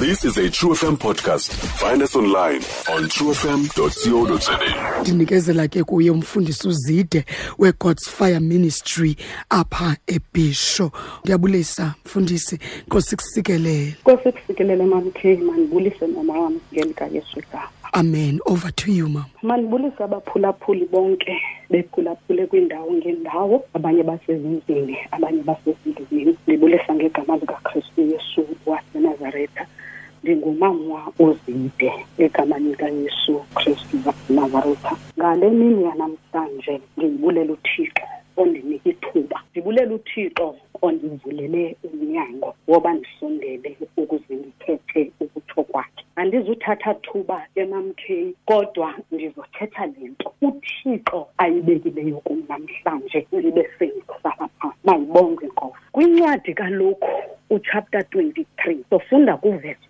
This is a True FM podcast. Find us online on truefm.co.za. ndinikezela ke kuye umfundisi uzide weGod's Fire Ministry apha eBisho. Ndiyabulisa mfundisi. Nkosi kusikelele. Nkosi kusikelele mama K manibulise mama wami ngelika Yesu igama. amen. Over to you mama. Manibulise abaphulaphuli bonke bephulaphule kwindawo ngendawo abanye basezindlini abanye basezindlini. Ngibulisa ngegama likaKristu Yesu waseNazaretha. Ndingumama uzide egamani likaYesu Kristu waseNazaretha ngale mini yanamhlanje ngiyibulela uThixo ondinika ithuba. Ndibulela uThixo ondivulele umnyango woba ndisondele ukuze ndithethe ukutsho kwakhe. Andizuthatha thuba emamkheyi kodwa ndizothetha le nto. Uthixo ayibekileyo kum namhlanje ndibe sendisala phaa mayibongwe nkosi kwincwadi kaloku uchapter 23 sofunda kuvesi 12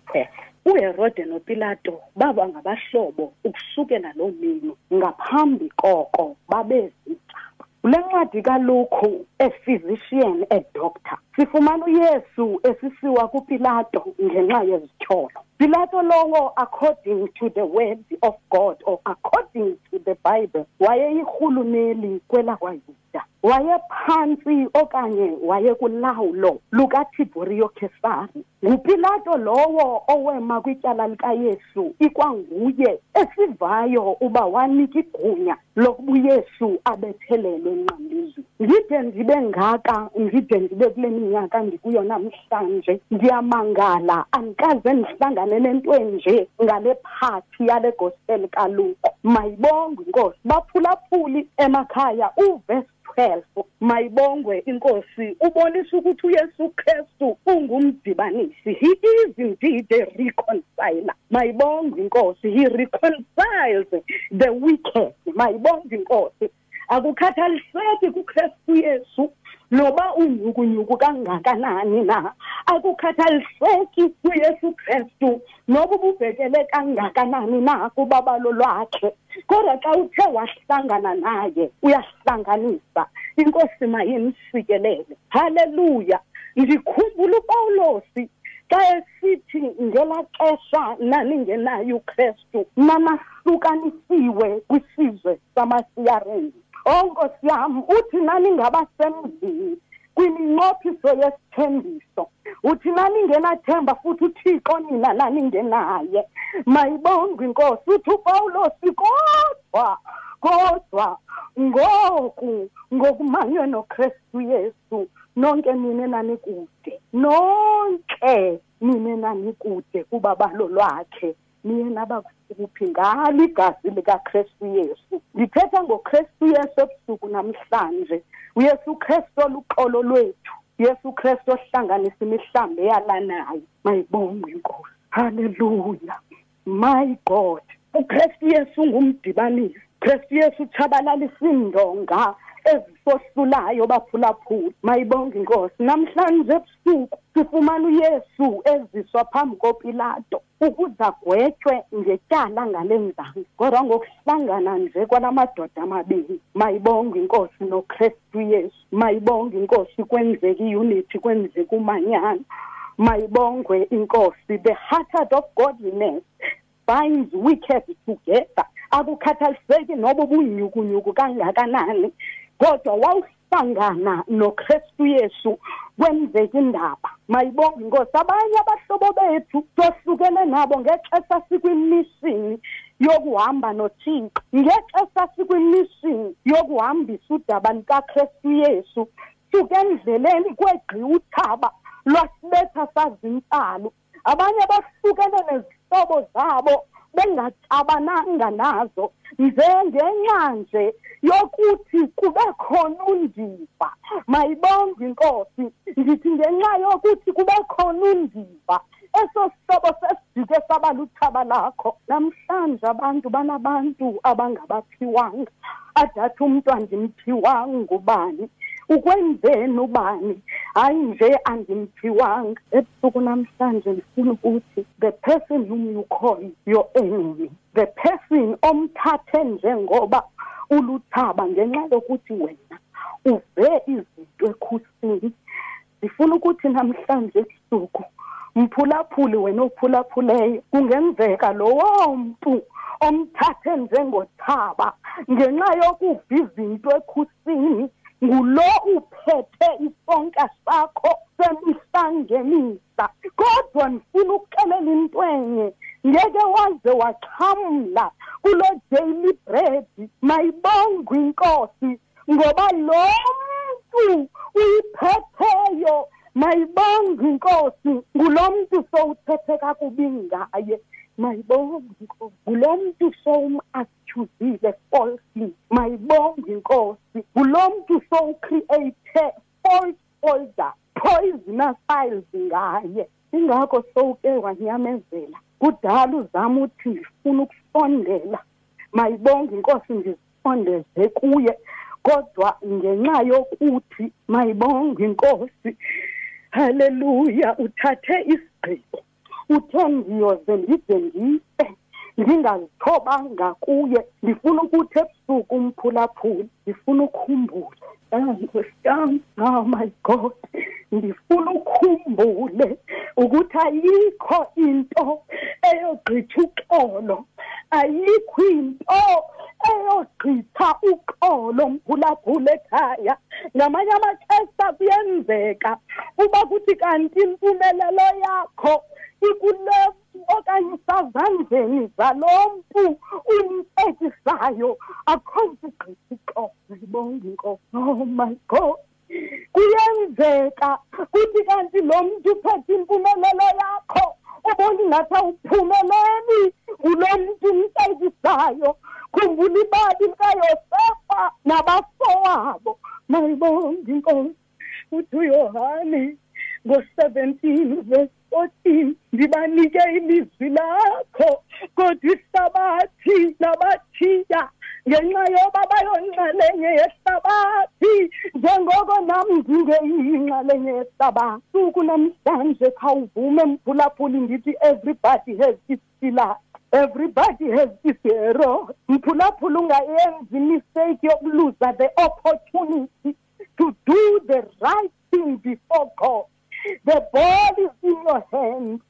uherode nopilato baba ngabahlobo ukusukela loo mini ngaphambi koko babezitha kule ncwadi kaluku ephysician edoctor sifumana uyesu esisiwa kupilato ngenxa yezityholo pilato lowo according to the word of god or according to the bible wayeyirhuluneli kwelakwayuda wayephantsi okanye wayekulawulo lukatibhuriyo kesari ngupilato lowo owema kwityala likayesu ikwanguye esivayo uba wanika igunya lokuba uyesu abethelelwe enqambizweni ndide ndibe ngaka ndide ndibe kule minyaka ndikuyo namhlanje ndiyamangala. Andikaze ndihlangane nento enje ngale phathi yale gospel kaluko. Mayibongwe inkosi baphulaphuli emakhaya uvesi 12 mayibongwe inkosi ubonisa ukuthi uyesu kristu ungumdibanisi. He is indeed a reconciler. Mayibongwe inkosi he reconciles the wicked. Mayibongwe inkosi akukhathaliseki kukristu yesu. Noba unyukunyuku kangakanani na akukhathaliseki kuyesu kristu noba ububhekele kangakanani na kubabalo lwakhe kodwa xa uthe wahlangana naye uyahlanganisa. Inkosi mayimsikelele haleluya! Ndikhumbula upawulosi xa esithi ngelaa xesha naningenayo ukristu nanahlukanisiwe kwisizwe samasiyareni. Oh Nkosi yami uthi nani ngabasemzini kwiminqophiso yesithembiso. Uthi naningenathemba futhi uthixo nina naningenaye. Mayibongwe inkosi uthi upawulosi kodwa kodwa ngoku ngokumanywe nokristu yesu nonke nina nanikude nonke nina nanikude kubabalo lwakhe niye nabakuphi ngalo igazi likakristu yesu? Ndithetha ngokristu yesu ebusuku namhlanje. Uyesu kristu oluxolo lwethu. Yesu kristu ohlanganisa imihlambi eyalanayo. Mayibongwe inkosi halleluya my god. Ukristu yesu ungumdibanisi. Kristu yesu utshabalalisa iindonga ezisohlulayo baphulaphula. Mayibonge inkosi namhlanje ebusuku sifumana uyesu eziswa phambi kopilato ukuze agwetywe ngetyala ngale nzansi kodwa ngokuhlangana nje kwala madoda amabini mayibonge inkosi nokristu yesu mayibonge inkosi kwenzeka iyunithi kwenzeka umanyano mayibongwe inkosi the heart of godliness binds wicked together akukhathaliseki noba ubunyukunyuku kangakanani kodwa wawuhlangana nokristu yesu kwenzeka indaba. Mayibonge inkosi abanye abahlobo bethu sohlukene nabo ngexesha sikwimishini yokuhamba nothixo ngexesha sikwimishini yokuhambisa udaba likakristu yesu. Suke endleleni kwegqi uthaba lwasibetha sazintsalo. Abanye bahlukene nezihlobo zabo bengaxabananga nazo njengenxa nje yokuthi kube khona undiva. Mayibonge inkosi ndithi ngenxa yokuthi kube khona undiva eso sihlobo sesijike saba luthaba lakho. Namhlanje abantu banabantu abangabaphiwanga adathi umntu andimphiwanga ngubani? Ukwenzeni ubani? Hayi nje andimphiwanga ebusuku namhlanje ndifuna ukuthi the person whom you call your enemy the person omthathe njengoba uluthaba ngenxa yokuthi wena uve izinto ekhusini. Ndifuna ukuthi namhlanje ebusuku mphulaphuli wena ophulaphuleyo kungenzeka lowo mntu omthathe njengothaba ngenxa yokuva izinto ekhusini. Ngulo uphethe isonka sakho semihla ngemihla kodwa ndifuna ukuxelela into enye ngeke waze waxhamla kulo daily bread mayibongwe inkosi ngoba lo mntu uyiphetheyo mayibongwe inkosi ngulo mntu sowuthethe kakubi ngaye mayibongwe inkosi ngulo mntu sowum-accusile falsely mayibongwe inkosi ngulo mntu sowucreate false folder poisonous files ngaye. Ingakho sowuke wanyamezela. Kudala uzama uthi ndifuna ukusondela. Mayibonge inkosi ndizisondeze kuye. Kodwa ngenxa yokuthi mayibonge inkosi. Haleluya uthathe isigqibo. Uthe ndiyoze ndide ndife ndingazithobanga kuye ndifuna ukuthi ebusuku umphulaphula ndifuna ukhumbule nkosiyami oh my god. Ndifuna ukhumbule ukuthi ayikho into eyogqitha uxolo ayikho into eyogqitha uxolo mphulaphula ekhaya. Ngamanye amaxesha kuyenzeka uba kuthi kanti impumelelo yakho ikule okanye usazandleni zalo mntu umcekisayo akho ntigqithi ixolo ndibonge inkosi. Oh my god. Kuyenzeka kuthi kanti lo mntu uphethe impumelelo yakho ubona ingathi awuphumeleli ngulo mntu umcekisayo khumbula ibali likayosefa nabafowabo mayibonge inkosi uthi uyohane ngo-seventeen verse fourteen ndibanike ilizwi lakho kodwa ihlabathi labathiya ngenxa yoba bayonxalenye yehlabathi njengoko nam ndingeyinxalenye yehlabathi. Suku namhlanje khawuvume mphulaphuli ndithi everybody has isilat everybody has isero mphulaphula ungayenzi imistake yokuluza the opportunity to do the right thing before god. The ball is in your hand.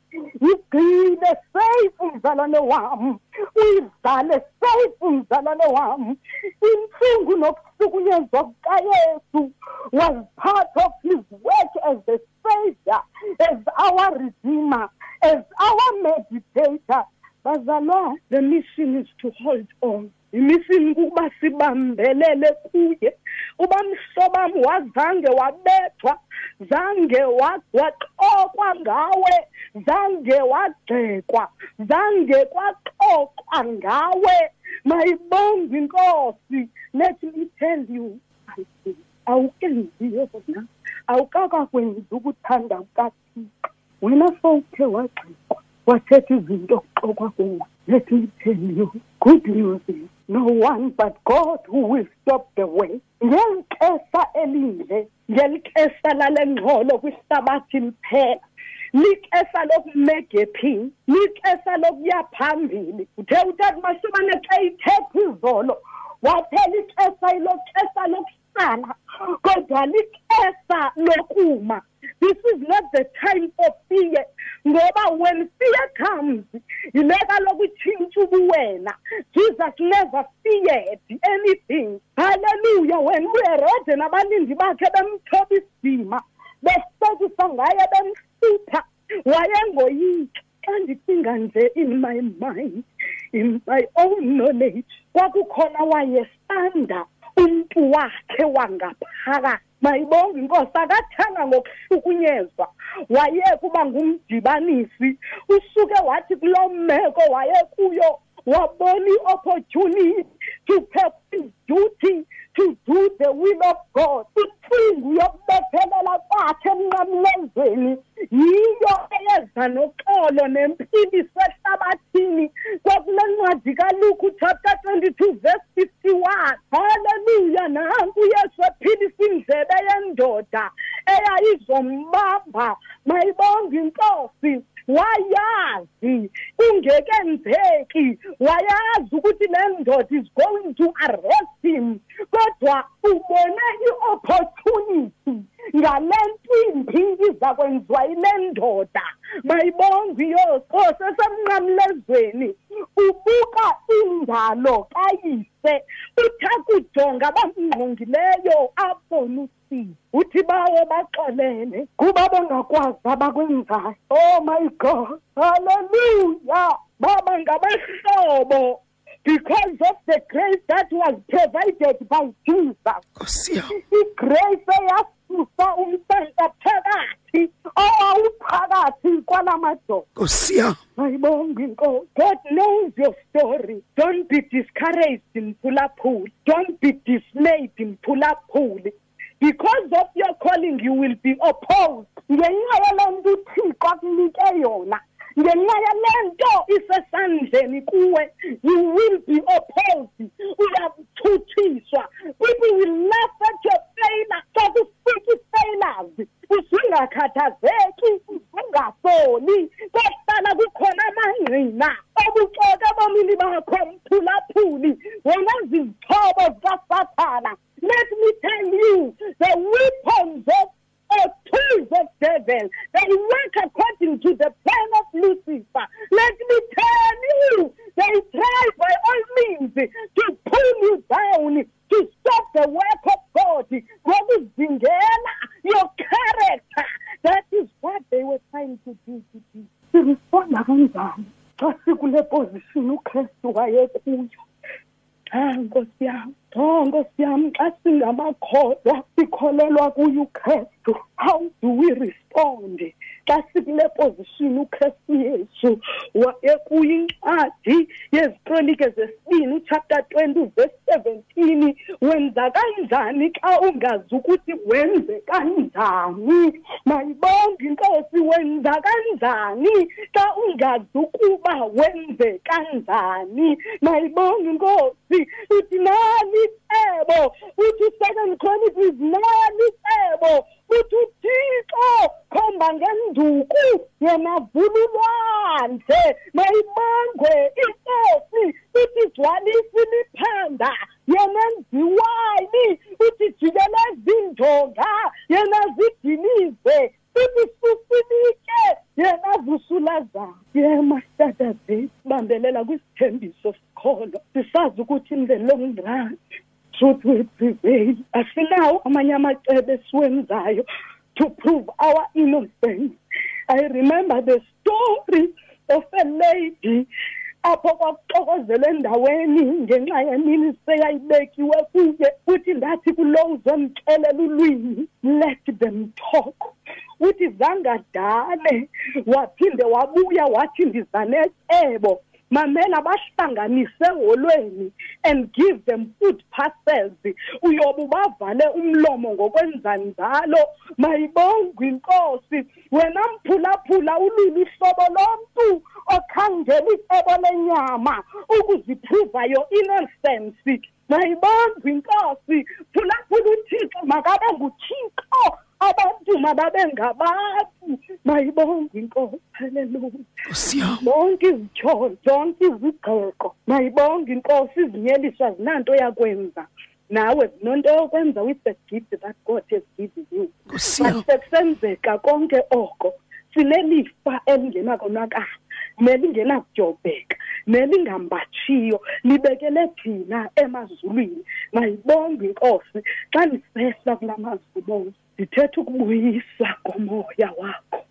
Igcine safe mzalwane wami. Uyidlale safe mzalwane wami. Inhlungu nokuhlukunyezwa kukaYesu was part of his work as the savior, as our redeemer, as our meditator. Bazalwa, the mission is to hold on. Imission kuba sibambelele kuye. Uba mhlobam wazange wabethwa zange waxokwa ngawe zange wagxekwa zange kwaxoxwa ngawe. Mayibonge inkosi let me tell you awukenziyo na awukakakwenzi ukuthanda kukathixo. Wena sowuthe wagxekwa wathetha izinto okuxokwa kuwe let me tell you good news. is no one but God who will stop the way. Ngexesha elinje ngelixesha lale ngxolo kwihlabathi liphela. Lixesha lokumegephini lixesha lokuya phambili. Uthe utata mashobane xa ithetha izolo waphela ixesha ilo xesha lokuhlala kodwa lixesha lokuma. This is not the time for fear ngoba when fear comes yile kaloku itshintsha ubuwena. Jesus never feared anything. Haleluya wena uyerede nabalindi bakhe bemthoba isidima besekisa ngaye bemhlupha wayengoyiki xa ndicinga nje in my mind in my own knowledge kwakukhona wayesanda umntu wakhe wangaphakathi. Mayibonge inkosi akathanga ngokuhlukunyezwa. Wayeka uba ngumdibanisi usuke wathi kuloo meko wayekuyo wabona i-opportunity to perform duty to do the will of god intlungu yokubethelela kwakhe emnqamlezweni. Yiyo eyeza noxolo nempiliso ehlabathini kwakule ncwadi kaluke uchapter twenty-two verse fifty-one. Halleluya nanku uyesu ephilisa indlebe yendoda eyayizombamba mayibonge inkosi. Wayazi kungekenzeki wayazi ukuthi le ndoda is going to arrest him kodwa ubone i-opportunity. Ngale mpimbi iza kwenziwa yile ndoda mayibonge iyokhosi esemnqamlezweni ubuka indalo kayise. Uthakujonga abamngqongileyo abone usizi. Uthi bawo baxolele kuba bengakwazi abakwenzayo. Oh my god. Halleluya baba ngabahlobo because of the grace that was provided by Jesus. Nkosi yam. igrace eyasusa umsanta phakathi owawuphakathi kwalamadoda Nkosi yam. Ayibonge inkosi. God knows your story. Don't be discouraged in Pulapuli. Don't be dismayed in Pulapuli. Because of your calling you will be opposed. Ngenxa yalento uThixo akunike yona. Ngenxa yalento isesandleni kuwe you will be opposed. Usungakhathazeki ungasoli kohlala kukhona amangqina obuxoka bomini bakho mphulaphuli wona zizithobo zikasathana let me tell you the weapons of or tools of devil they work according to the plan of lucifer let me tell you they try by all means to pull you down to stop the work of god ngokuzingela your character that is what they were trying to do to you sirisponda kanjani xa sikule position ukristu wayekuyo Ah Nkosi yami, oh Nkosi yami xa singamakholwa sikholelwa kuye uKristu. How do we respond? Xa sikule position uKristu Yesu wayekuyincwadi yezikronike zesibini chapter 20 verse 17 wenza kanjani xa ungazi ukuthi wenze kanjani? Mayibonge inkosi wenza kanjani xa ungazi ukuba wenze kanjani? Mayibonge inkosi uthi nani icebo uthi second chronicles nani icebo uthi uthixo khomba ngenduku yena vululwandle mayibangwe inkosi uthi gcwalisa imiphanda yena enziwani uthi jikeleza injonga yena zidilize uthi susilike yena vusulazana ye mastata zethu bambelela kwisithembiso sikholo sisazi ukuthi in the long run truth will prevail. Asinawo amanye amacebo esiwenzayo to prove our innocence. I remember the story of a lady apho kwakuxokozela endaweni ngenxa yemini seyayibekiwe kuye uthi ndathi kulo uzomxelela ulwimi let them talk. Uthi zangadane waphinde wabuya wathi ndiza necebo. Mamela bahlanganise eholweni and give them food parcels. Uyobe ubavale umlomo ngokwenza njalo. Mayibongwe inkosi. Wena mphulaphula ululu uhlobo lomntu okhangela icebo lenyama ukuziphuva your innocence. Mayibongwe inkosi. Phulaphula uthixo makabe nguthixo. Abantu mababe ngabantu mayibongwe inkosi haleluya Nkosi yam. zonke izitsho zonke izigxeko mayibonge inkosi izinyeliswa zinanto yakwenza. Nawe zinonto yokwenza with the gift that god has given you. Nkosi yam. sekusenzeka konke oko sinelifa elingenakonakala nelingenakujobheka nelingambatshiyo libekele thina emazulwini. Mayibonge inkosi xa ndisehla kula mazwi ndithetha ukubuyisa komoya wakho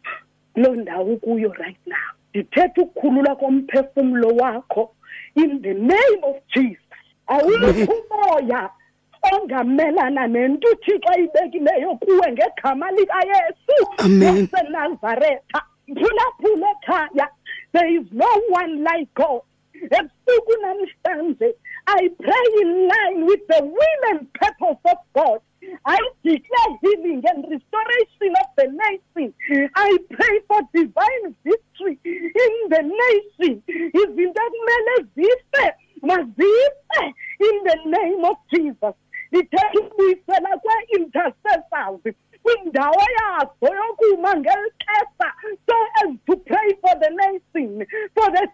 kuloo ndawo kuyo right now. Ndithetha ukukhulula komphefumlo wakho in the name of jesus. Awukho umoya ongamelana nento uthixo ayibekileyo kuwe ngegama likayesu Amen. wasenazaretha phulaphula ekhaya. There is no one like god. Ebusuku namhlanje i pray in line with the will and purpose of god. I declare healing and restoration of the nation. I pray for divine victory in the nation. Izinto ekumele zife mazife in the name of Jesus. Ndithetha ukubuyisela kwe-intercessors kwindawo yazo yokuma ngeli xesha so as to pray for the nation, for the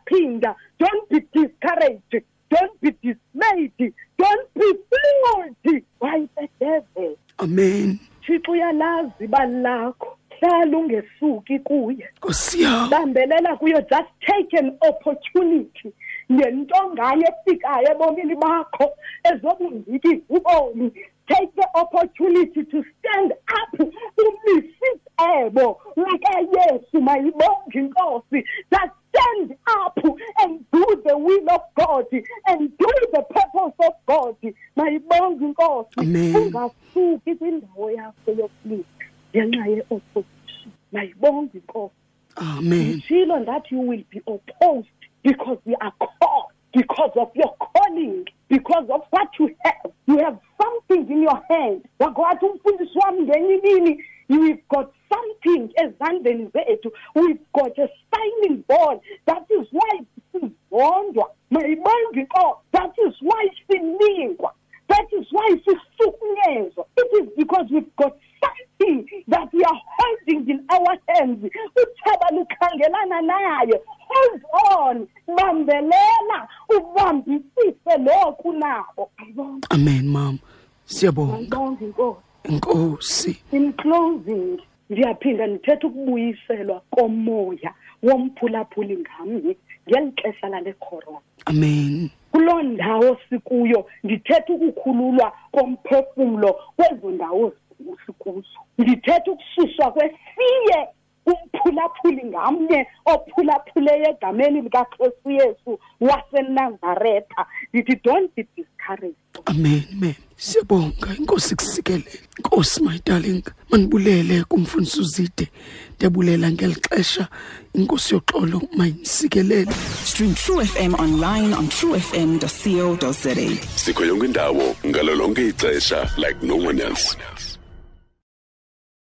spiritually ndiyaphinda don't be discouraged don't be dismayed don't be fooled by the devil. Amen. Thixo uyalazi ibali lakho hlala ungesuki kuye. Nkosi yam bambelela kuyo just take an opportunity. Ngento ngayo efikayo ebomini bakho ezobundiki ubomi take the opportunity to stand up umise icebo likayesu uh, mayibonge inkosi that stand up and do the will of god and do the purpose of god mayibonge inkosi Amen. ungasuki kwindawo yakho yokulinda ngenxa ye-opposition mayibonge inkosi amen Shilo that you will be opposed because we are called, because of your calling, because of what you have. You have in your hand. Wakwathi umfundisi wami ngenye imini, We've got something ezandleni zethu. We've got a signing board. That is why sivondwa. Mayibonge inkosi. That is why silingwa. Siyabonga. Inkosi. In closing, ngiyaphinda ndithetha ukubuyiselwa komoya womphulaphuli ngamnye ngeli xesha lale corona. amen. Kuloo ndawo sikuyo ndithetha ukukhululwa komphefumlo kwezo ndawo sikuzo ndithetha ukususwa kwesiye umphulaphuli ngamnye ophulaphuleyo egameni likakristu yesu wasenazaretha. Ndithi don't be discouraged. Amen amen. Siyabonga inkosi kusikelele inkosi my darling manibulele kumfundisi uzide ndiyabulela ngeli xesha. Inkosi yoxolo mayinisikelele Stream True FM online on truefm.co.za. sikho yonke indawo ngalo lonke ixesha like no one else.